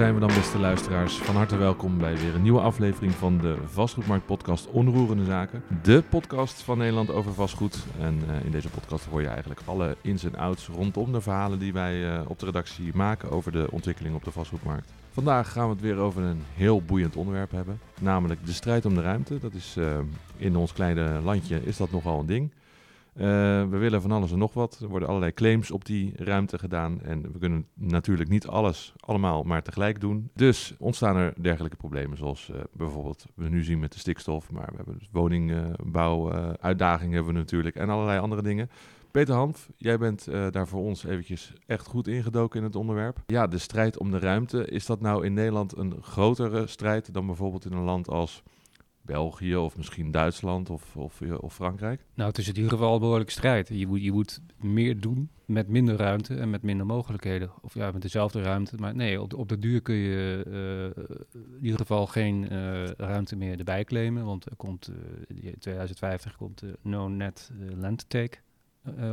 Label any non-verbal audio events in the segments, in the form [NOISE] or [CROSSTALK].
zijn we dan, beste luisteraars. Van harte welkom bij weer een nieuwe aflevering van de Vastgoedmarkt-podcast Onroerende Zaken. De podcast van Nederland over vastgoed. En uh, in deze podcast hoor je eigenlijk alle ins en outs rondom de verhalen die wij uh, op de redactie maken over de ontwikkeling op de vastgoedmarkt. Vandaag gaan we het weer over een heel boeiend onderwerp hebben. Namelijk de strijd om de ruimte. Dat is uh, in ons kleine landje is dat nogal een ding. Uh, we willen van alles en nog wat. Er worden allerlei claims op die ruimte gedaan. En we kunnen natuurlijk niet alles allemaal maar tegelijk doen. Dus ontstaan er dergelijke problemen, zoals uh, bijvoorbeeld we nu zien met de stikstof. Maar we hebben dus woningbouw-uitdagingen hebben we natuurlijk en allerlei andere dingen. Peter Hanf, jij bent daar voor ons eventjes echt goed ingedoken in het onderwerp. Ja, de strijd om de ruimte. Is dat nou in Nederland een grotere strijd dan bijvoorbeeld in een land als België of misschien Duitsland of, of, of, Frankrijk? Nou, het is in ieder geval een behoorlijke strijd. Je moet, je moet meer doen met minder ruimte en met minder mogelijkheden. Of ja, met dezelfde ruimte. Maar nee, op de, op de duur kun je uh, in ieder geval geen uh, ruimte meer erbij claimen. Want er komt in 2050 komt de No Net Land Take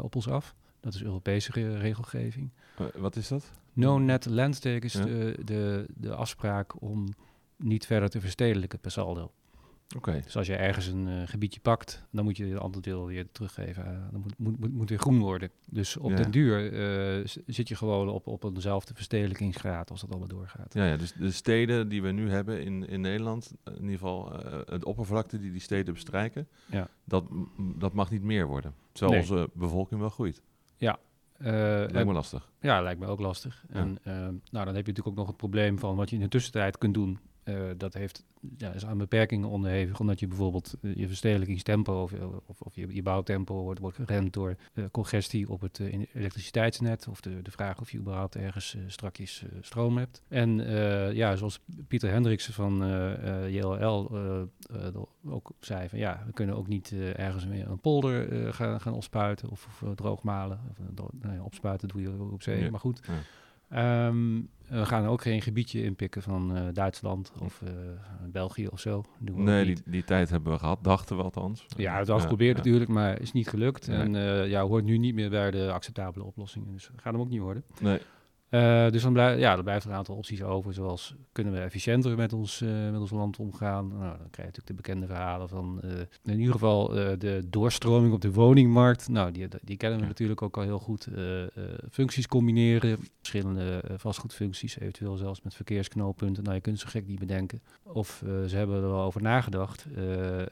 op ons af. Dat is Europese re regelgeving. wat is dat? No Net Land Take is ja. de, de, de afspraak om niet verder te verstedelijken per saldo. Okay. Dus als je ergens een uh, gebiedje pakt, dan moet je het andere deel weer teruggeven. Uh, dan moet, moet, moet, moet weer groen worden. Dus op Ja. den duur uh, zit je gewoon op, op eenzelfde verstedelijkingsgraad als dat allemaal doorgaat. Ja, ja, dus de steden die we nu hebben in, in Nederland, in ieder geval het oppervlakte die die steden bestrijken, Ja. dat, dat mag niet meer worden. Terwijl Nee. onze bevolking wel groeit. Ja. Uh, Lijkt me lastig. Ja, lijkt me ook lastig. Ja. En uh, nou, dan heb je natuurlijk ook nog het probleem van wat je in de tussentijd kunt doen. Uh, dat heeft, ja, is aan beperkingen onderhevig, omdat je bijvoorbeeld uh, je verstedelijkingstempo of, of, of je, je, bouwtempo wordt, wordt geremd door uh, congestie op het elektriciteitsnet of de, de vraag of je überhaupt ergens strakjes stroom hebt. En ja, zoals Pieter Hendriksen van JLL ook zei, van ja, we kunnen ook niet ergens meer een polder gaan, gaan opspuiten of, of droogmalen. Of, nou opspuiten doe je op zee, Ja. maar goed. Ja. Um, we gaan ook geen gebiedje inpikken van uh, Duitsland of uh, België of zo. Doen we nee, die, die, tijd hebben we gehad, dachten we althans. Ja, het was geprobeerd ja. natuurlijk, maar is niet gelukt. Nee. En uh, ja, hoort nu niet meer bij de acceptabele oplossingen. Dus gaat hem ook niet worden. Nee. Uh, dus dan, blij, ja, dan blijft er een aantal opties over, zoals kunnen we efficiënter met ons, uh, met ons land omgaan. Nou, dan krijg je natuurlijk de bekende verhalen van uh, in ieder geval de doorstroming op de woningmarkt. Nou, die, die kennen we ja. natuurlijk ook al heel goed. functies combineren, verschillende vastgoedfuncties, eventueel zelfs met verkeersknooppunten. Nou, je kunt ze gek niet bedenken. Of ze hebben er wel over nagedacht.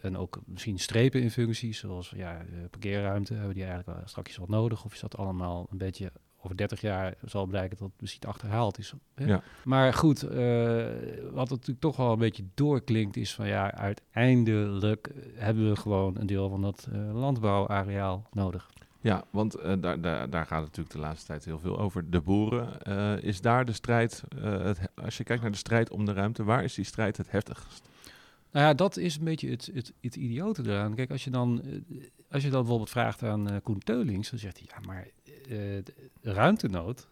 en ook misschien strepen in functies, zoals ja, parkeerruimte, hebben die eigenlijk wel straks wat nodig? Of is dat allemaal een beetje over 30 jaar zal blijken dat het misschien achterhaald is. Hè? Ja. Maar goed, uh, wat natuurlijk toch wel een beetje doorklinkt is van ja, uiteindelijk hebben we gewoon een deel van dat uh, landbouwareaal nodig. Ja, want uh, daar, daar, daar gaat het natuurlijk de laatste tijd heel veel over. De boeren, is daar de strijd, het, als je kijkt naar de strijd om de ruimte, waar is die strijd het heftigst? Nou ja, dat is een beetje het, het, het idiote eraan. Kijk, als je dan, als je dan bijvoorbeeld vraagt aan uh, Koen Teulings, dan zegt hij, ja, maar uh, ruimtenood,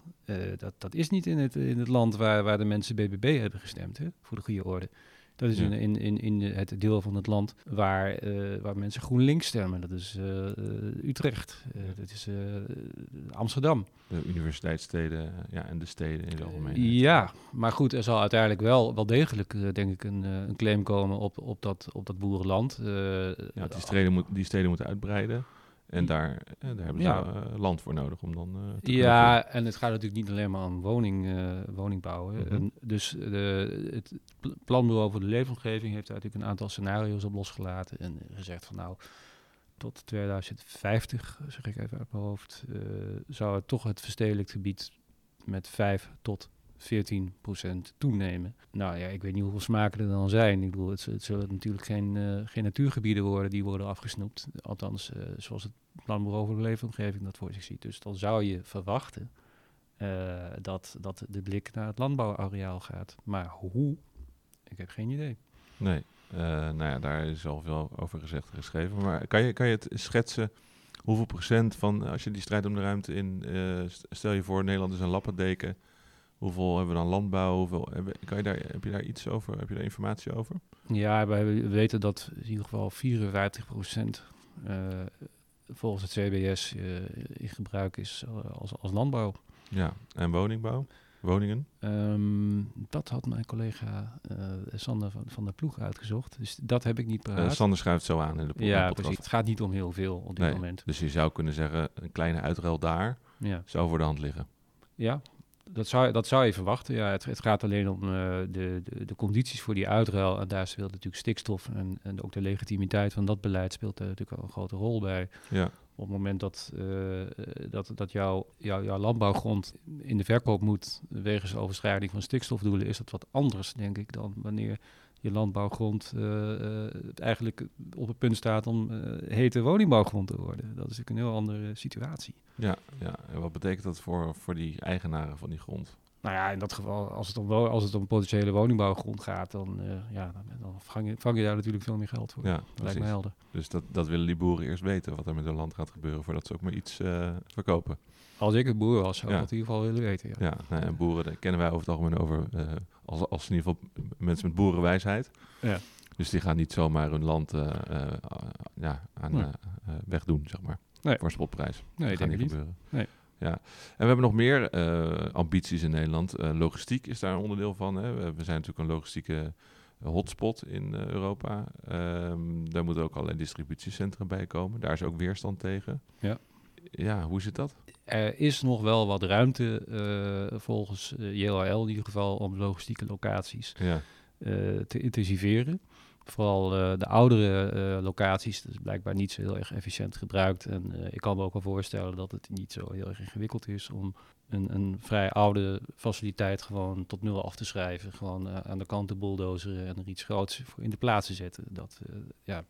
dat, dat is niet in het, in het land waar, waar de mensen BBB hebben gestemd, hè, voor de goede orde. Dat is Ja. in, in, in, in het deel van het land waar, uh, waar mensen GroenLinks stemmen. Dat is Utrecht, dat is Amsterdam. De universiteitssteden ja, en de steden in het algemeen. Ja, maar goed, er zal uiteindelijk wel, wel degelijk, denk ik, een, een claim komen op, op, dat, op dat boerenland. Ja, die steden, moet, die steden moeten uitbreiden. En daar, daar hebben ze Ja. ja. land voor nodig om dan te Ja, en het gaat natuurlijk niet alleen maar om woning, woningbouw. hè. Mhm. En dus de, het pl- planbureau voor de leefomgeving heeft daar natuurlijk een aantal scenario's op losgelaten. En gezegd van nou, tot 2050, zeg ik even uit mijn hoofd, zou het toch het verstedelijkt gebied met 5 tot 14 procent toenemen. Nou ja, ik weet niet hoeveel smaken er dan zijn. Ik bedoel, het, het zullen natuurlijk geen, uh, geen natuurgebieden worden die worden afgesnoept. Althans, uh, zoals het planbureau voor de leefomgeving dat voor zich ziet. Dus dan zou je verwachten uh, dat, dat de blik naar het landbouwareaal gaat. Maar hoe? Ik heb geen idee. Nee, uh, nou ja, daar is al veel over gezegd en geschreven. Maar kan je, kan je het schetsen hoeveel procent van, als je die strijd om de ruimte in, uh, stel je voor Nederland is een lappendeken, hoeveel hebben we dan landbouw, hoeveel, heb, kan je daar, heb je daar iets over, heb je daar informatie over? Ja, wij weten dat in ieder geval 54 procent uh, volgens het CBS uh, in gebruik is als, als landbouw. Ja, en woningbouw? woningen? Ehm, dat had mijn collega uh, Sander van, van der Ploeg uitgezocht. Dus dat heb ik niet Uh, paraat. Sander schuift zo aan in de po- ja, podcast. precies. Het gaat niet om heel veel op dit Nee, moment. Dus je zou kunnen zeggen, een kleine uitruil daar Ja, zou voor de hand liggen. ja dat, zou, dat zou je verwachten. Ja, het, het gaat alleen om eh, de, de, de condities voor die uitruil. En daar speelt natuurlijk stikstof en, en ook de legitimiteit van dat beleid speelt er natuurlijk al een grote rol bij. Ja, Op het moment dat, eh, dat, dat jouw, jouw, jouw landbouwgrond in de verkoop moet wegens overschrijding van stikstofdoelen, is dat wat anders, denk ik, dan wanneer je landbouwgrond eh, eh, eigenlijk op het punt staat om eh, hete woningbouwgrond te worden. Dat is natuurlijk een heel andere situatie. ja, ja. En wat betekent dat voor, voor die eigenaren van die grond? Nou ja, in dat geval, als het om, als het om potentiële woningbouwgrond gaat, dan, eh, ja, dan, dan vang, je, vang je daar natuurlijk veel meer geld voor. Ja, dat lijkt me precies. helder. Dus dat, dat willen die boeren eerst weten, wat er met hun land gaat gebeuren, voordat ze ook maar iets eh, verkopen. Als ik een boer was, zou ik Ja. dat in ieder geval willen weten. Ja. Ja, nou, en boeren daar kennen wij over het algemeen over eh, als, als in ieder geval mensen met boerenwijsheid. Ja. Dus die gaan niet zomaar hun land ja, aan wegdoen, zeg maar. Nee. Voor spotprijs. Nee, dat ik gaat niet. gebeuren. Nee. Ja. En we hebben nog meer eh, ambities in Nederland. Eh, logistiek is daar een onderdeel van. Hè. We, zijn natuurlijk een logistieke hotspot in eh, Europa. Ehm, daar moeten ook allerlei distributiecentra bij komen. Daar is ook weerstand tegen. Ja. Ja, hoe zit dat? Er is nog wel wat ruimte volgens JLL in ieder geval om logistieke locaties Ja, te intensiveren. Vooral eh, de oudere eh, locaties, dat is blijkbaar niet zo heel erg efficiënt gebruikt. En eh, ik kan me ook wel voorstellen dat het niet zo heel erg ingewikkeld is om een, een vrij oude faciliteit gewoon tot nul af te schrijven. Gewoon aan de kant te bulldozeren en er iets groots in de plaats te zetten. Dat, ja,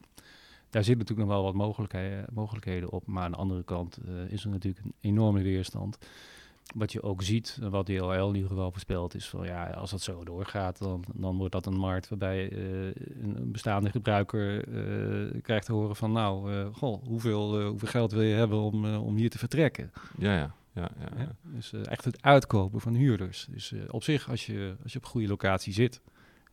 daar zit natuurlijk nog wel wat mogelijkheden, mogelijkheden op. Maar aan de andere kant is er natuurlijk een enorme weerstand. Wat je ook ziet, wat DLL in ieder geval voorspelt, is van ja, als dat zo doorgaat, dan, dan wordt dat een markt waarbij eh, een, bestaande gebruiker eh, krijgt te horen van nou, eh, goh, hoeveel, hoeveel geld wil je hebben om, om hier te vertrekken? ja, ja. ja, ja, ja. Ja, dus echt het uitkopen van huurders. Dus op zich, als je, als je op een goede locatie zit,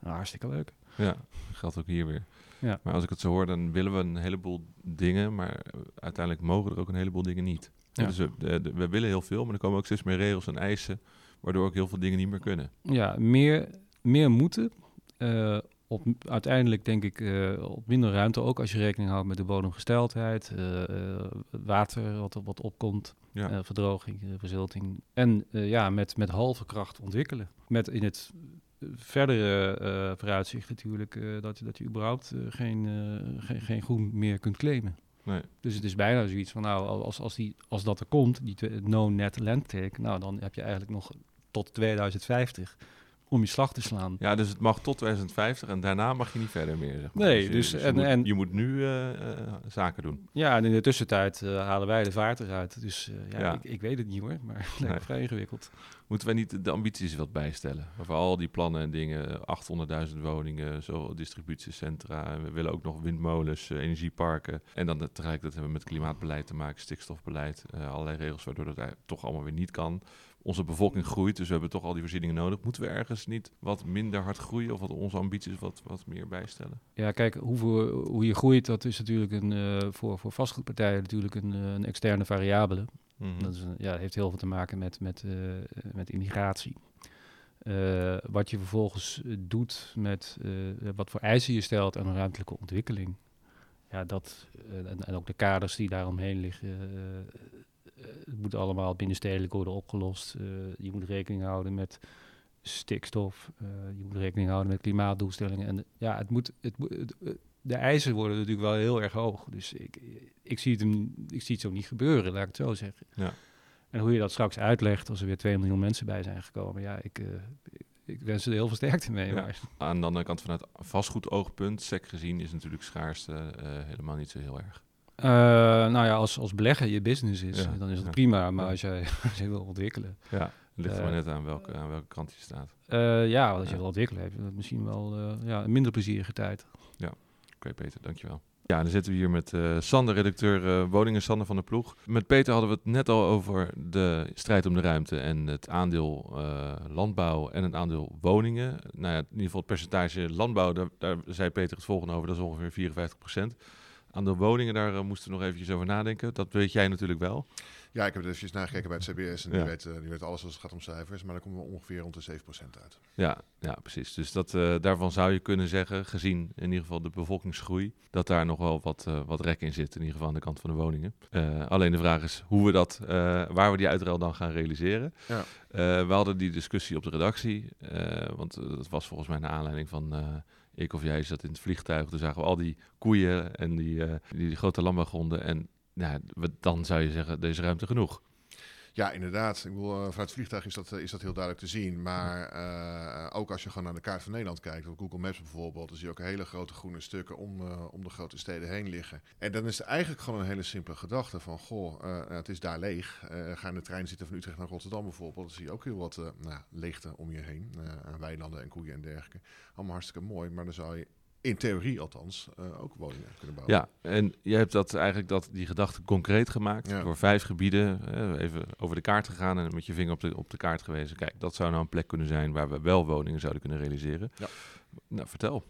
nou, hartstikke leuk. Ja, geldt ook hier weer. Ja. Maar als ik het zo hoor, dan willen we een heleboel dingen, maar uiteindelijk mogen er ook een heleboel dingen niet. Ja. Dus we, willen heel veel, maar er komen ook steeds meer regels en eisen, waardoor ook heel veel dingen niet meer kunnen. Ja, meer, meer moeten. Eh, op, uiteindelijk denk ik eh, op minder ruimte ook als je rekening houdt met de bodemgesteldheid, eh, water wat, wat opkomt, Ja, verdroging, verzilting. En ja, met, met halve kracht ontwikkelen. Met in het verdere vooruitzicht natuurlijk dat, je- dat je überhaupt geen, geen, geen groen meer kunt claimen. Nee. Dus het is bijna zoiets van, nou, als, als, die, als dat er komt, die no-net land take, nou, dan heb je eigenlijk nog tot 2050 om je slag te slaan. ja, dus het mag tot 2050 en daarna mag je niet verder meer. Zeg maar. Nee, je, dus je, en- moet, en- je moet nu eh, eh, zaken doen. Ja, en in de tussentijd eh, halen wij de vaart eruit. Dus ja, Ja. Ik, ik weet het niet hoor, maar [LAUGHS] Nee. vrij ingewikkeld. Moeten wij niet de ambities wat bijstellen? Over al die plannen en dingen, 800.000 woningen, zoveel distributiecentra. En we willen ook nog windmolens, eh, energieparken. En dan tegelijkertijd hebben we met klimaatbeleid te maken, stikstofbeleid. eh, allerlei regels waardoor dat toch allemaal weer niet kan. Onze bevolking groeit, dus we hebben toch al die voorzieningen nodig. Moeten we ergens niet wat minder hard groeien of wat onze ambities wat, wat meer bijstellen? Ja, kijk, hoe je groeit, dat is natuurlijk een, eh, voor, voor vastgoedpartijen natuurlijk een, een externe variabele. Mhm. Dat ja, heeft heel veel te maken met, met, eh, met immigratie. Eh, wat je vervolgens eh, doet met wat voor eisen je stelt aan een ruimtelijke ontwikkeling. Ja, dat, en, ook de kaders die daaromheen liggen. het moet allemaal binnenstedelijk worden opgelost. Je moet rekening houden met stikstof. je moet rekening houden met klimaatdoelstellingen. En ja, het moet, het, de eisen worden natuurlijk wel heel erg hoog. Dus ik, ik, zie het hem, ik zie het zo niet gebeuren, laat ik het zo zeggen. Ja. En hoe je dat straks uitlegt als er weer 2 miljoen mensen bij zijn gekomen. Ja, ik, eh, ik, ik wens er heel veel sterkte mee. Ja. Maar, Aan de andere kant, vanuit vastgoedoogpunt, sec gezien, is natuurlijk schaarste eh, helemaal niet zo heel erg. Eh, nou ja, als, als belegger je business is, Ja, dan is ja. prima. Maar Ja. als, jij, [LAUGHS] als wil ontwikkelen. Ja, het ligt er maar net aan welke, aan welke kant je staat. ja, als je Ja. wil ontwikkelen, heb je dat misschien wel ja, een minder plezierige tijd. Oké, Peter, dankjewel. Ja, dan zitten we hier met eh Sander, redacteur eh, Woningen, Sander van der Ploeg. Met Peter hadden we het net al over de strijd om de ruimte en het aandeel eh, landbouw en het aandeel woningen. Nou ja, in ieder geval het percentage landbouw, daar, daar zei Peter het volgende over, dat is ongeveer 54 procent. Aan de woningen, daar moesten we nog eventjes over nadenken. Dat weet jij natuurlijk wel. Ja, ik heb er even nagekeken bij het CBS en die, Ja. weet, eh, die weet alles als het gaat om cijfers, maar dan komen we ongeveer rond de 7% uit. Ja, ja precies. Dus dat, eh, daarvan zou je kunnen zeggen, gezien in ieder geval de bevolkingsgroei, dat daar nog wel wat, eh, wat rek in zit, in ieder geval aan de kant van de woningen. Alleen de vraag is hoe we dat, waar we die uitruil dan gaan realiseren. Ja. We hadden die discussie op de redactie, want dat was volgens mij naar aanleiding van ik of jij zat in het vliegtuig. Toen zagen we al die koeien en die, die, die grote landbouwgronden. En nou, dan zou je zeggen, is ruimte genoeg. Ja, inderdaad. Ik bedoel, eh, vanuit het vliegtuig is dat, eh, is dat heel duidelijk te zien. Maar eh, ook als je gewoon naar de kaart van Nederland kijkt, op Google Maps bijvoorbeeld, dan zie je ook hele grote groene stukken om, om de grote steden heen liggen. En dan is het eigenlijk gewoon een hele simpele gedachte van, goh, het is daar leeg. Ga in de trein zitten van Utrecht naar Rotterdam bijvoorbeeld, dan zie je ook heel wat nou, leegte om je heen. aan weilanden en koeien en dergelijke. Allemaal hartstikke mooi, maar dan zou je in theorie althans eh, ook woningen kunnen bouwen. Ja, en je hebt dat eigenlijk dat, die gedachte concreet gemaakt Ja. door vijf gebieden. eh, even over de kaart gegaan en met je vinger op de, op de kaart gewezen. Kijk, dat zou nou een plek kunnen zijn waar we wel woningen zouden kunnen realiseren. Ja. Nou, vertel.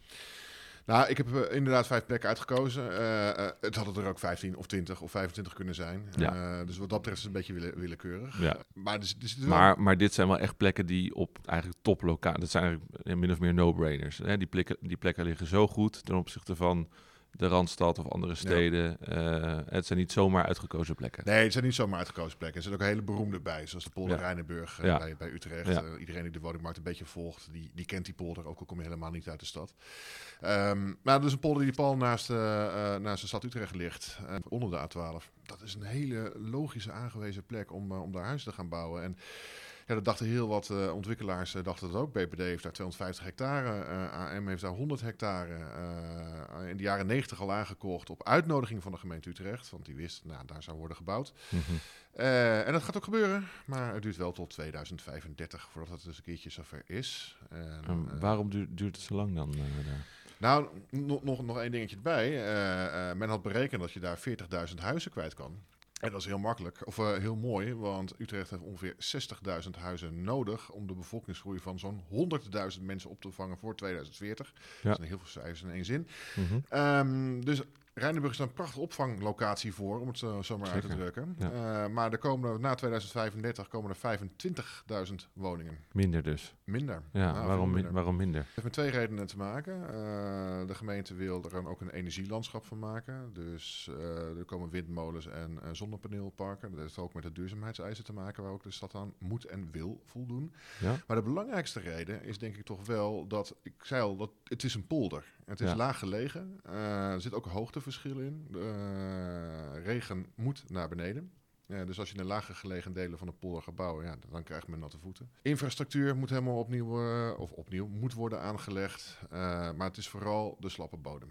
Nou, ik heb eh, inderdaad vijf plekken uitgekozen. Eh, eh, het hadden er ook 15 of 20 of 25 kunnen zijn. Ja. Dus wat dat betreft is het een beetje wille- willekeurig. Ja. Maar Maar, maar dit zijn wel echt plekken die op eigenlijk toplocatie... Dat zijn eigenlijk min of meer no-brainers. Die, plekken, die plekken liggen zo goed ten opzichte van de Randstad of andere steden. Eh, het zijn niet zomaar uitgekozen plekken. Nee, het zijn niet zomaar uitgekozen plekken. Er zitten ook hele beroemde bij, zoals de polder Ja. Rijnenburg eh, Ja. bij, bij Utrecht. Eh, iedereen die de woningmarkt een beetje volgt, die, die kent die polder, ook al kom je helemaal niet uit de stad. Ehm maar dat is een polder die pal naast, naast de stad Utrecht ligt, onder de A12. Dat is een hele logische aangewezen plek om, om daar huizen te gaan bouwen. En ja, dat dachten heel wat ontwikkelaars, dachten dat ook. BPD heeft daar 250 hectare, AM heeft daar 100 hectare. Eh, in de jaren 90 al aangekocht op uitnodiging van de gemeente Utrecht. Want die wist, nou, daar zou worden gebouwd. Mhm. Eh, en dat gaat ook gebeuren, maar het duurt wel tot 2035 voordat het dus een keertje zover is. En, En eh, waarom duurt, duurt het zo lang dan? daar? nou, nog, nog, nog één dingetje erbij. Men had berekend dat je daar 40.000 huizen kwijt kan. En dat is heel makkelijk, of eh, heel mooi, want Utrecht heeft ongeveer 60.000 huizen nodig om de bevolkingsgroei van zo'n 100.000 mensen op te vangen voor 2040. Ja. Dat zijn heel veel cijfers in één zin. Mhm. Ehm, dus Rijnenburg is een prachtige opvanglocatie voor, om het zo, zo maar uit te drukken. ja. Eh, maar er komen, na 2035 komen er 25.000 woningen. Minder dus. Minder. Ja, Nou, waarom, min- minder. waarom minder? Het heeft met twee redenen te maken. Eh, de gemeente wil er dan ook een energielandschap van maken. Dus eh, er komen windmolens en zonnepaneelparken. Dat heeft ook met de duurzaamheidseisen te maken, waar ook de stad aan moet en wil voldoen. Ja? Maar de belangrijkste reden is denk ik toch wel dat, ik zei al, dat het is een polder. Het is Ja. laag gelegen. Er zit ook hoogteverschil in. Eh, regen moet naar beneden. Ja, dus als je in de lager gelegen delen van de polder gaat bouwen, ja, dan krijgt men natte voeten. Infrastructuur moet helemaal opnieuw, eh, of opnieuw, moet worden aangelegd. Eh, maar het is vooral de slappe bodem.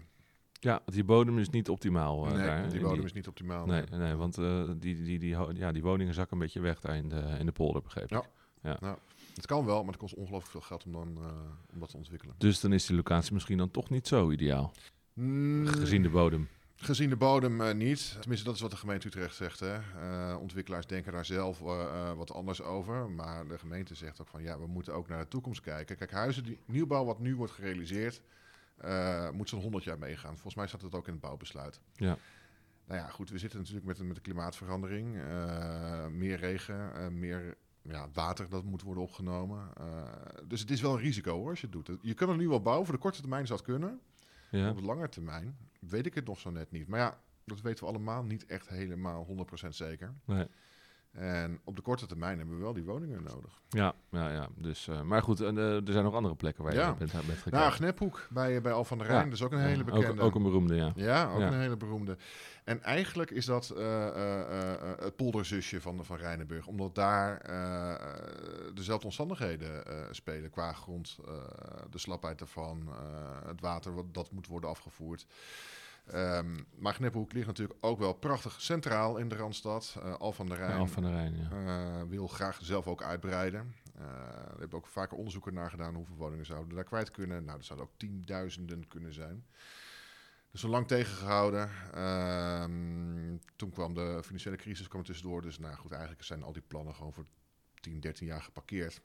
Ja, want die bodem is niet optimaal. eh, nee, daar, die bodem is niet optimaal. Nee, nee want eh, die, die, die, ja, die woningen zakken een beetje weg daar in de, in de polder, begreep ik. Ja. Het kan wel, maar het kost ongelooflijk veel geld om, dan, eh, om dat te ontwikkelen. Dus dan is die locatie misschien dan toch niet zo ideaal, Mm, gezien de bodem. Gezien de bodem eh, niet. Tenminste, dat is wat de gemeente Utrecht zegt. Hè. Eh, ontwikkelaars denken daar zelf eh, wat anders over. Maar de gemeente zegt ook van ja, we moeten ook naar de toekomst kijken. Kijk, huizen, die, nieuwbouw wat nu wordt gerealiseerd, moet zo'n 100 jaar meegaan. Volgens mij staat het ook in het bouwbesluit. Ja. Nou ja, goed, we zitten natuurlijk met, de- met de klimaatverandering. meer regen, meer ja, water dat moet worden opgenomen. Dus het is wel een risico hoor, als je het doet. Je kan er nu wel bouwen. Voor de korte termijn zou het kunnen. Ja. Op de lange termijn weet ik het nog zo net niet. Maar ja, dat weten we allemaal niet echt helemaal 100% zeker. Nee. En op de korte termijn hebben we wel die woningen nodig. Ja, ja, ja. Dus, eh, maar goed, en, eh, er zijn nog andere plekken waar Ja. je bent, bent gekeken. Nou, Gnephoek bij, bij Al van der Rijn, Ja. dat is ook een hele ook- bekende. Ook, een beroemde, ja. Ja, ook Ja. een hele beroemde. En eigenlijk is dat eh, eh, eh, het polderzusje van, van Rijnenburg. Omdat daar eh, eh, dezelfde omstandigheden eh, spelen qua grond. eh, de slapheid ervan, eh, het water wat, dat moet worden afgevoerd. Ehm, maar Gnephoek ligt natuurlijk ook wel prachtig centraal in de Randstad. Eh, Al van der Rijn Al van der Rijn, ja. eh, wil graag zelf ook uitbreiden. Eh er hebben ook vaker onderzoeken naar gedaan hoeveel woningen zouden daar kwijt kunnen. Nou, dat zouden ook tienduizenden kunnen zijn. Dus zo lang tegengehouden. Ehm, toen kwam de financiële crisis kwam er tussendoor. Dus nou goed, eigenlijk zijn al die plannen gewoon voor 10, 13 jaar geparkeerd.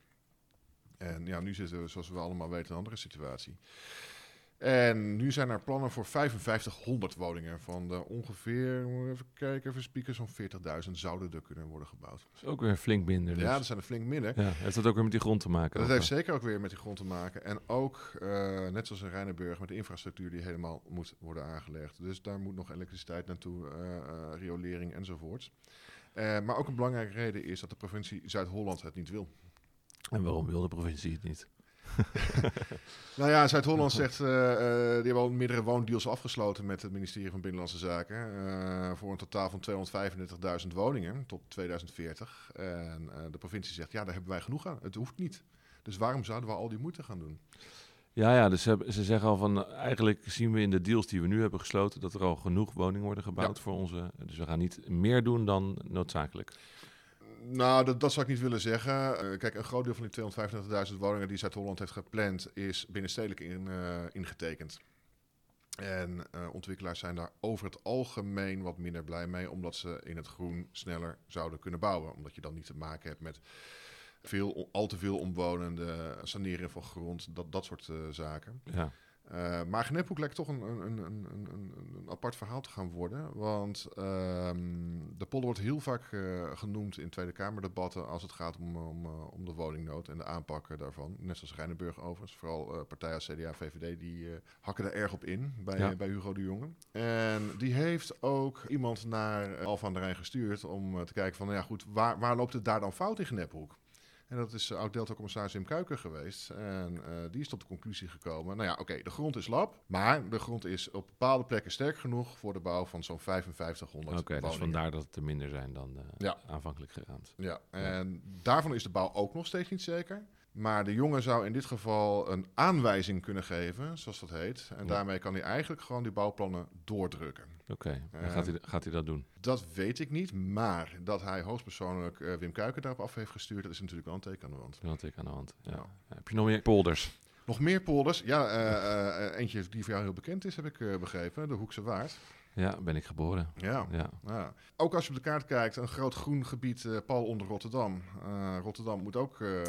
En ja, nu zitten we, zoals we allemaal weten, in een andere situatie. En nu zijn er plannen voor 5500 woningen. Van de ongeveer, moet even kijken, even spieken, zo'n 40.000 zouden er kunnen worden gebouwd. Dat is ook weer flink minder. Dus. Ja, dat zijn er flink minder. Ja, heeft dat ook weer met die grond te maken? Dat heeft zeker ook weer met die grond te maken. En ook, eh, net zoals in Rijnenburg, met de infrastructuur die helemaal moet worden aangelegd. Dus daar moet nog elektriciteit naartoe, eh, eh, riolering enzovoort. Eh, maar ook een belangrijke reden is dat de provincie Zuid-Holland het niet wil. En waarom wil de provincie het niet? [LAUGHS] Nou ja, Zuid-Holland zegt, eh, eh, die hebben al meerdere woondeals afgesloten met het ministerie van Binnenlandse Zaken. eh, voor een totaal van 235.000 woningen tot 2040. En de provincie zegt, ja, daar hebben wij genoeg aan. Het hoeft niet. Dus waarom zouden we al die moeite gaan doen? Ja, ja dus ze, zeggen al van, eigenlijk zien we in de deals die we nu hebben gesloten, dat er al genoeg woningen worden gebouwd Ja. voor onze. Dus we gaan niet meer doen dan noodzakelijk. Nou, dat, zou ik niet willen zeggen. Eh, kijk, een groot deel van die 235.000 woningen die Zuid-Holland heeft gepland, is binnenstedelijk in, eh, ingetekend. En eh, ontwikkelaars zijn daar over het algemeen wat minder blij mee, omdat ze in het groen sneller zouden kunnen bouwen. Omdat je dan niet te maken hebt met veel, al te veel omwonenden, saneren van grond, dat, dat soort zaken. Ja, Eh, maar Genephoek lijkt toch een, een, een, een, apart verhaal te gaan worden. Want ehm, de polder wordt heel vaak eh, genoemd in Tweede Kamerdebatten als het gaat om, om, eh, om de woningnood en de aanpak daarvan. Net zoals Rijnenburg overigens. Vooral partijen als CDA, VVD, die hakken er erg op in bij, Ja. bij Hugo de Jonge. En die heeft ook iemand naar Alphen aan de Rijn gestuurd om te kijken van, nou ja goed, waar, waar loopt het daar dan fout in Genephoek? En dat is uh, oud-Delta-commissaris Wim Kuiken geweest. En eh, die is tot de conclusie gekomen. Nou ja, oké, de grond is lab. Maar de grond is op bepaalde plekken sterk genoeg voor de bouw van zo'n 5500 oké, dus vandaar dat het er minder zijn dan eh, Ja. aanvankelijk geraamd. Ja, en daarvan is de bouw ook nog steeds niet zeker. Maar de jongen zou in dit geval een aanwijzing kunnen geven, zoals dat heet. En Ja. daarmee kan hij eigenlijk gewoon die bouwplannen doordrukken. Oké, en Eh, gaat, hij, gaat hij dat doen? Dat weet ik niet, maar dat hij hoogstpersoonlijk eh, Wim Kuiken daarop af heeft gestuurd, dat is natuurlijk wel een teken aan de wand. Dat had ik aan de hand. Ja. Ja. Heb je nog meer polders? Nog meer polders. Ja, eh, eentje die voor jou heel bekend is, heb ik begrepen. De Hoekse Waard. Ja, ben ik geboren. Ja. Ja, ja. Ook als je op de kaart kijkt, een groot groen gebied eh, pal onder Rotterdam. Eh, Rotterdam moet ook eh,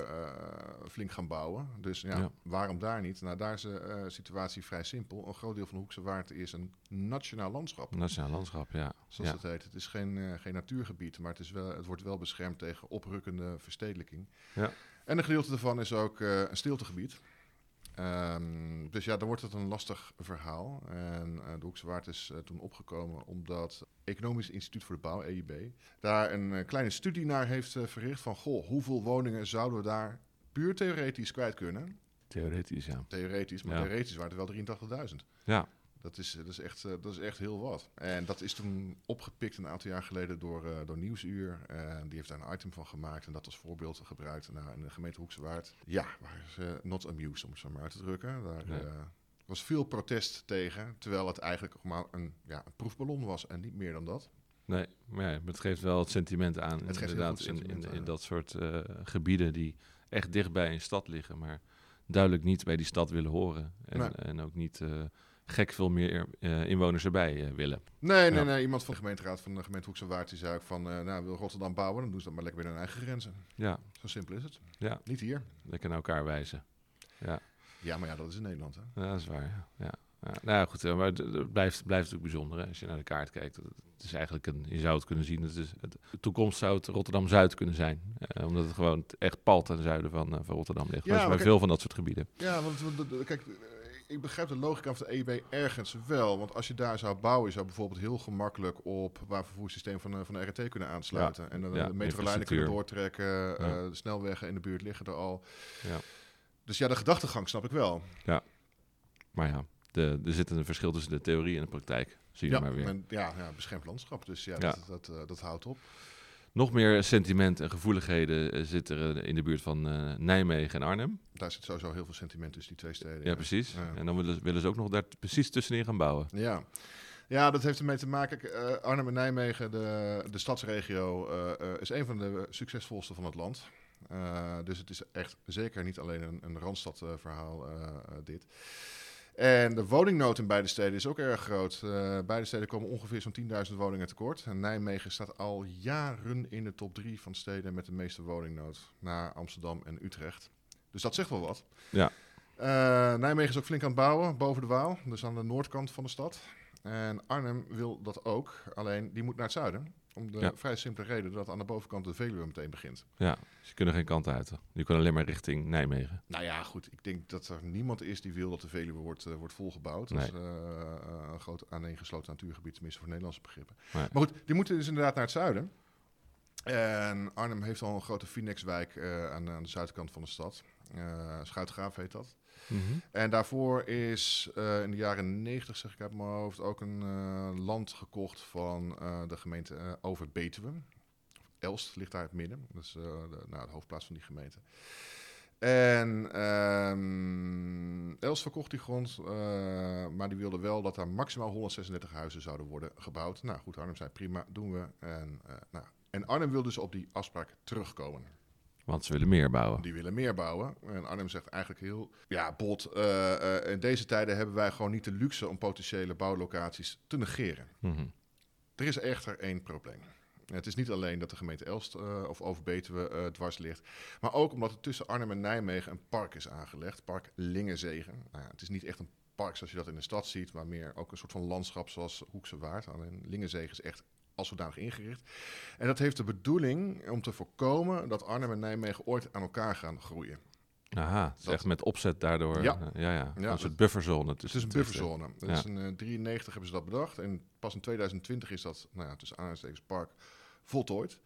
flink gaan bouwen. Dus ja, Ja. waarom daar niet? Nou, daar is de situatie vrij simpel. Een groot deel van de Hoekse Waard is een nationaal landschap. nationaal landschap, ja. Zoals dat heet. Het is geen, geen natuurgebied, maar het, is wel, het wordt wel beschermd tegen oprukkende verstedelijking. Ja. En een gedeelte daarvan is ook een stiltegebied. Ehm, dus ja, dan wordt het een lastig verhaal. En eh, de Hoekse Waard is eh, toen opgekomen omdat Economisch Instituut voor de Bouw, EIB, daar een eh, kleine studie naar heeft verricht van, goh, hoeveel woningen zouden we daar puur theoretisch kwijt kunnen? Theoretisch, ja. Theoretisch, maar Ja. theoretisch waren er wel 83.000. Ja, Dat is, dat, is echt, eh, dat is echt heel wat. En dat is toen opgepikt een aantal jaar geleden door, eh, door Nieuwsuur. Die heeft daar een item van gemaakt en dat als voorbeeld gebruikt. Nou, in de gemeente Hoekse Waard, ja, waren ze not amused, om het zo maar uit te drukken. Daar Nee. eh, was veel protest tegen, terwijl het eigenlijk maar een, ja, een proefballon was en niet meer dan dat. nee, maar ja, het geeft wel het sentiment aan. Het inderdaad, in, in, dat soort eh, gebieden die echt dichtbij een stad liggen, maar duidelijk niet bij die stad willen horen. En, Nee. en ook niet eh, gek veel meer eh, inwoners erbij eh, willen. Nee, nee, Ja. nee. Iemand van de gemeenteraad van de gemeente Hoekse Waard die zei ook van, eh, nou, wil Rotterdam bouwen, dan doen ze dat maar lekker binnen hun eigen grenzen. Ja, Zo simpel is het. Ja. Niet hier. lekker naar elkaar wijzen. Ja, Ja, maar ja, dat is in Nederland, hè. ja dat is waar. Ja. Ja. Nou ja, goed, maar het, het blijft, blijft natuurlijk bijzonder hè, als je naar de kaart kijkt. Het is eigenlijk een, je zou het kunnen zien, het is, het, de toekomst zou het Rotterdam-Zuid kunnen zijn. Eh, omdat het gewoon echt pal ten zuiden van, van Rotterdam ligt. Ja, maar maar bij kijk- veel van dat soort gebieden. Ja, want kijk, ik begrijp de logica van de EIB ergens wel. Want als je daar zou bouwen, je zou bijvoorbeeld heel gemakkelijk op waar vervoerssysteem van, de- van de RT kunnen aansluiten. en dan ja, de metrolijnen kunnen doortrekken. eh, Ja. de snelwegen in de buurt liggen er al. Ja. Dus ja, de gedachtegang snap ik wel. Maar ja, de, er zit een verschil tussen de theorie en de praktijk. Zie je Ja, maar weer. ja, ja, beschermd landschap. Dus ja, Ja. dat, dat, eh, dat houdt op. Nog meer sentiment en gevoeligheden eh, zitten er in de buurt van eh, Nijmegen en Arnhem. Daar zit sowieso heel veel sentiment tussen die twee steden. Ja, precies. Ja. En dan willen, willen ze ook nog daar precies tussenin gaan bouwen. Ja. Ja, dat heeft ermee te maken. Eh, Arnhem en Nijmegen, de, de stadsregio, eh, eh, is een van de succesvolste van het land. Eh, dus het is echt zeker niet alleen een, een Randstad-verhaal, eh, eh, dit. En de woningnood in beide steden is ook erg groot. Eh, beide steden komen ongeveer zo'n 10.000 woningen tekort. En Nijmegen staat al jaren in de top drie van steden met de meeste woningnood. Na Amsterdam en Utrecht. Dus dat zegt wel wat. Ja. Nijmegen is ook flink aan het bouwen, boven de Waal, dus aan de noordkant van de stad. En Arnhem wil dat ook, alleen die moet naar het zuiden. Om de Ja. vrij simpele reden dat aan de bovenkant de Veluwe meteen begint. Ja, ze kunnen geen kant uit. Die kunnen alleen maar richting Nijmegen. Nou ja, goed. Ik denk dat er niemand is die wil dat de Veluwe wordt, eh, wordt volgebouwd. Dat Nee. is eh, eh, een groot aaneengesloten natuurgebied, tenminste voor Nederlandse begrippen. Nee. Maar goed, die moeten dus inderdaad naar het zuiden. En Arnhem heeft al een grote Phoenixwijk eh aan, aan de zuidkant van de stad. Schuitgraaf heet dat. Mhm. En daarvoor is eh, in de jaren 90, zeg ik uit mijn hoofd, ook een eh, land gekocht van eh, de gemeente Over-Betuwe. Elst ligt daar in het midden. Dat is de, nou, hoofdplaats van die gemeente. En ehm, Elst verkocht die grond, maar die wilde wel dat daar maximaal 136 huizen zouden worden gebouwd. Nou goed, Arnhem zei prima, doen we. En, nou, en Arnhem wil dus op die afspraak terugkomen. Want ze willen meer bouwen. Die willen meer bouwen. En Arnhem zegt eigenlijk heel... Ja, Bot, eh, eh, in deze tijden hebben wij gewoon niet de luxe om potentiële bouwlocaties te negeren. Mhm. Er is echter één probleem. Het is niet alleen dat de gemeente Elst eh, of Overbetuwe dwars ligt, maar ook omdat er tussen Arnhem en Nijmegen een park is aangelegd, park Lingenzegen. Nou ja, het is niet echt een park zoals je dat in de stad ziet, maar meer ook een soort van landschap zoals Hoekse Waard. Alleen Lingenzegen is echt als zodanig ingericht. En dat heeft de bedoeling om te voorkomen dat Arnhem en Nijmegen ooit aan elkaar gaan groeien. Aha, het is Dat- echt met opzet daardoor. Ja. eh, ja, ja. Ja, een soort bufferzone. Het is een bufferzone. Ja. in eh, 93 hebben ze dat bedacht. En pas in 2020 is dat, nou ja, tussen aanhalingstekens park, voltooid.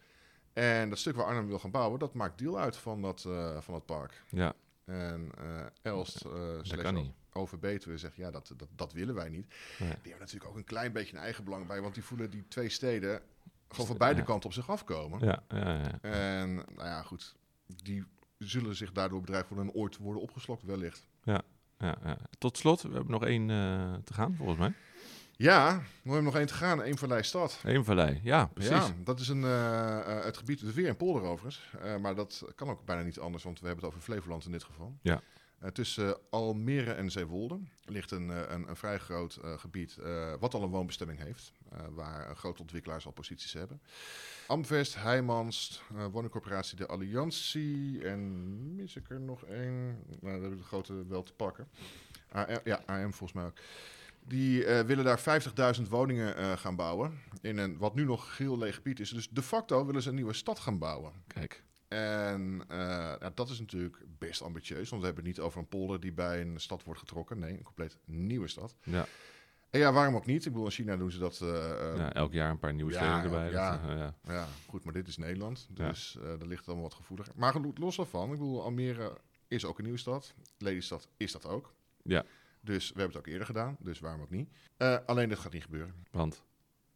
En dat stuk waar Arnhem wil gaan bouwen, dat maakt deel uit van dat, eh, van dat park. Ja, En eh Elst, eh dat kan niet. Over Betuwe zegt, ja, dat, dat, dat willen wij niet. Die hebben natuurlijk ook een klein beetje een eigen belang bij, want die voelen die twee steden gewoon van beide Ja. kanten op zich afkomen. Ja, ja, ja. En nou ja, goed, die zullen zich daardoor bedreigd worden en ooit worden opgeslokt wellicht. ja, ja. Tot slot, we hebben nog één eh, te gaan, volgens mij. Ja, we hebben nog één te gaan, Eemvallei Stad. Eemvallei, ja, precies. Ja, dat is een, eh, eh, het gebied, dus weer in polder overigens. Maar dat kan ook bijna niet anders, want we hebben het over Flevoland in dit geval. Ja. Eh, tussen Almere en Zeewolde ligt een, eh, een, een vrij groot eh, gebied, wat al een woonbestemming heeft, waar grote ontwikkelaars al posities hebben. Amvest, Heijmans, woningcorporatie De Alliantie en mis ik er nog één? Nou, dat hebben we de grote wel te pakken. Ja, AM volgens mij ook. Die willen daar 50.000 woningen gaan bouwen. In een wat nu nog geel leeg gebied is. Dus de facto willen ze een nieuwe stad gaan bouwen. Kijk, En eh, ja, dat is natuurlijk best ambitieus. Want we hebben het niet over een polder die bij een stad wordt getrokken. Nee, een compleet nieuwe stad. ja, En ja, waarom ook niet? Ik bedoel, in China doen ze dat. eh, eh, ja, elk jaar een paar nieuwe ja, steden erbij. dat, jaar. eh, ja. ja, goed, maar dit is Nederland. Ja. Dus daar ligt het allemaal wat gevoeliger. Maar los daarvan. Ik bedoel, Almere is ook een nieuwe stad. Lelystad is dat ook. Ja. Dus we hebben het ook eerder gedaan. Dus waarom ook niet? Alleen dit gaat niet gebeuren. Want,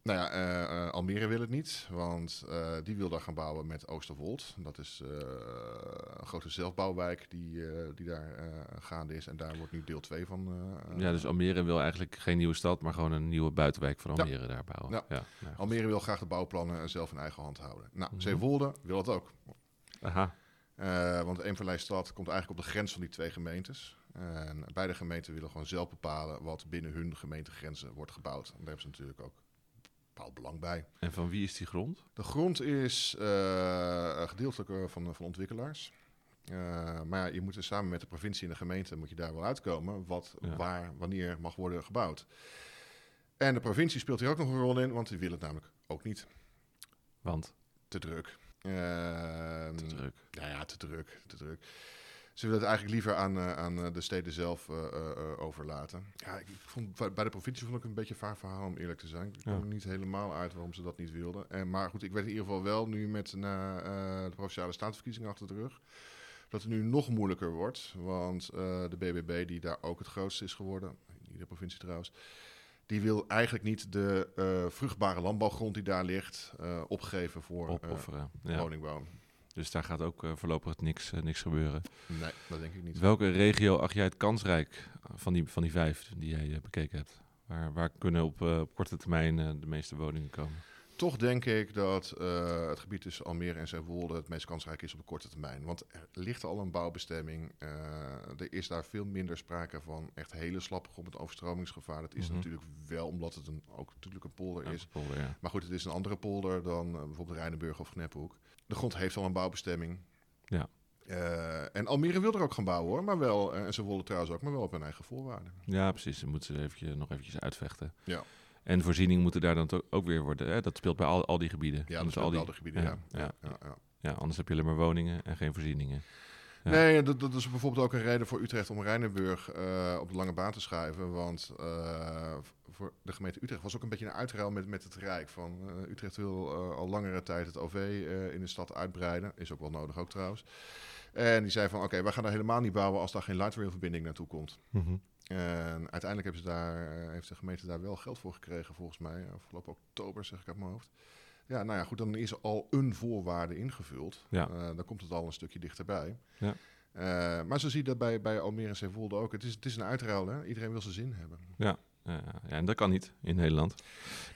Nou ja, eh, eh, Almere wil het niet, want eh, die wil daar gaan bouwen met Oosterwold. Dat is een grote zelfbouwwijk die, die daar gaande is. En daar wordt nu deel 2 van. ja, dus Almere wil eigenlijk geen nieuwe stad, maar gewoon een nieuwe buitenwijk van Ja. Almere daar bouwen. Ja. Ja. ja, goed. Almere wil graag de bouwplannen zelf in eigen hand houden. Nou, Mhm. Zeewolde wil het ook. Aha, want Eemvallei-stad komt eigenlijk op de grens van die twee gemeentes. En beide gemeenten willen gewoon zelf bepalen wat binnen hun gemeentegrenzen wordt gebouwd. En daar hebben ze natuurlijk ook bepaald belang bij. en van wie is die grond? De grond is eh, gedeeltelijk eh, van, van ontwikkelaars. Eh, maar ja, je moet er samen met de provincie en de gemeente moet je daar wel uitkomen wat, Ja. waar, wanneer mag worden gebouwd. En de provincie speelt hier ook nog een rol in, want die wil het namelijk ook niet. Want, Te druk. Ehm, te druk. Ja, ja, te druk, te druk. Ze willen het eigenlijk liever aan, eh, aan eh, de steden zelf eh, overlaten. Ja, ik, ik vond, bij- de provincie vond ik het een beetje een vaar verhaal, om eerlijk te zijn. Ik kwam Ja. er niet helemaal uit waarom ze dat niet wilden. En, maar goed, ik weet in ieder geval wel nu met na, de Provinciale Staatsverkiezingen achter de rug... dat het nu nog moeilijker wordt. Want de BBB, die daar ook het grootste is geworden... in iedere provincie trouwens... die wil eigenlijk niet de vruchtbare landbouwgrond die daar ligt... eh, opgeven voor Opofferen. Woningbouw. Dus daar gaat ook eh, voorlopig niks, eh, niks gebeuren. Nee, dat denk ik niet. Welke regio acht jij het kansrijk van die, van die vijf die jij eh, bekeken hebt? Waar, waar kunnen op, op korte termijn de meeste woningen komen? Toch denk ik dat eh, het gebied tussen Almere en Zeewolde het meest kansrijk is op de korte termijn. Want er ligt al een bouwbestemming. eh, er is daar veel minder sprake van echt hele slappe grond met overstromingsgevaar. Dat is Mhm. natuurlijk wel omdat het een, ook natuurlijk een polder is. Ja, polder, ja. Maar goed, het is een andere polder dan eh, bijvoorbeeld Rijnenburg of Kneppenhoek. De grond heeft al een bouwbestemming. Ja. En Almere wil er ook gaan bouwen hoor, maar wel, en ze willen trouwens ook, maar wel op hun eigen voorwaarden. Ja, precies. Dan moeten ze eventjes, nog eventjes uitvechten. Ja. En voorzieningen moeten daar dan ook weer worden. Hè? Dat speelt bij al, al die gebieden. Ja, dat is al die gebieden, ja. ja, Ja, ja. anders heb je alleen maar woningen en geen voorzieningen. Ja. Nee, dat, dat is bijvoorbeeld ook een reden voor Utrecht om Rijnenburg eh, op de lange baan te schuiven. Want eh, voor de gemeente Utrecht was ook een beetje een uitruil met, met het Rijk. Van, eh, Utrecht wil al langere tijd het OV in de stad uitbreiden. Is ook wel nodig ook trouwens. En die zei van, oké, wij gaan daar helemaal niet bouwen als daar geen light rail verbinding naartoe komt. Mhm. En uiteindelijk hebben ze daar, eh, heeft de gemeente daar wel geld voor gekregen, volgens mij. Afgelopen oktober, zeg ik uit mijn hoofd. Ja, nou ja, goed, dan is al een voorwaarde ingevuld. Ja. Eh, dan komt het al een stukje dichterbij. Ja. Eh, maar zo zie je dat bij, bij Almere en Zeewolde ook. Het is, het is een uitruil, hè? Iedereen wil zijn zin hebben. Ja, ja, en dat kan niet in Nederland.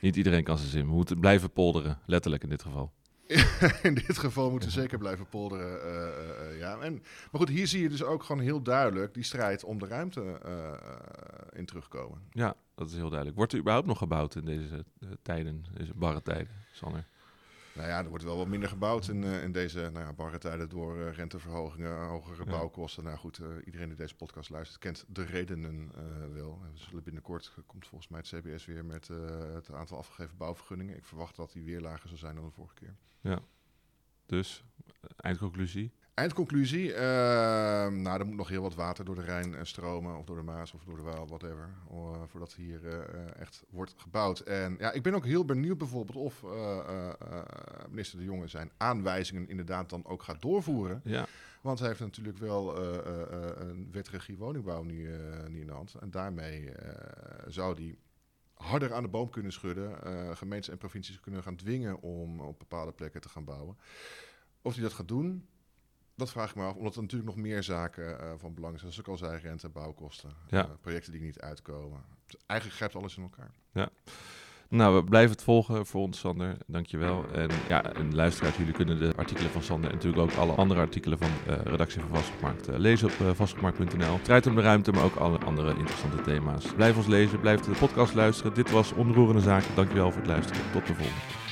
Niet iedereen kan zijn zin. We moeten blijven polderen, letterlijk in dit geval. [LAUGHS] in dit geval moeten zeker blijven polderen. eh, eh, eh, ja. en, maar goed, hier zie je dus ook gewoon heel duidelijk die strijd om de ruimte eh, in terugkomen. Ja, dat is heel duidelijk. Wordt er überhaupt nog gebouwd in deze tijden, deze barre tijden, Sander? Nou ja, er wordt wel wat minder gebouwd in, in deze nou ja, barre tijden door renteverhogingen, hogere Ja. bouwkosten. Nou goed, iedereen die deze podcast luistert kent de redenen wel. We zullen binnenkort, komt volgens mij het CBS weer met het aantal afgegeven bouwvergunningen. Ik verwacht dat die weer lager zal zijn dan de vorige keer. Dus, eh, eindconclusie. Eindconclusie, eh, nou er moet nog heel wat water door de Rijn eh, stromen, of door de Maas of door de Waal, whatever, eh, voordat hier echt wordt gebouwd. En ja, ik ben ook heel benieuwd bijvoorbeeld of minister De Jonge zijn aanwijzingen inderdaad dan ook gaat doorvoeren. Ja, Want hij heeft natuurlijk wel een wetregie woningbouw nu, nu in de hand. En daarmee zou die harder aan de boom kunnen schudden. eh, gemeentes en provincies kunnen gaan dwingen om op bepaalde plekken te gaan bouwen. Of hij dat gaat doen, dat vraag ik me af. Omdat er natuurlijk nog meer zaken eh, van belang zijn. Zoals ik al zei, rente, bouwkosten. Ja. eh, projecten die niet uitkomen. Dus eigenlijk grijpt alles in elkaar. Nou, we blijven het volgen voor ons, Sander. Dankjewel. En ja, en luisteraars, jullie kunnen de artikelen van Sander en natuurlijk ook alle andere artikelen van de redactie van Vastgoedmarkt eh, lezen op uh, vastgoedmarkt.nl. Strijd om de ruimte, maar ook alle andere interessante thema's. Blijf ons lezen, blijf de podcast luisteren. Dit was Onroerende Zaken. Dankjewel voor het luisteren. Tot de volgende.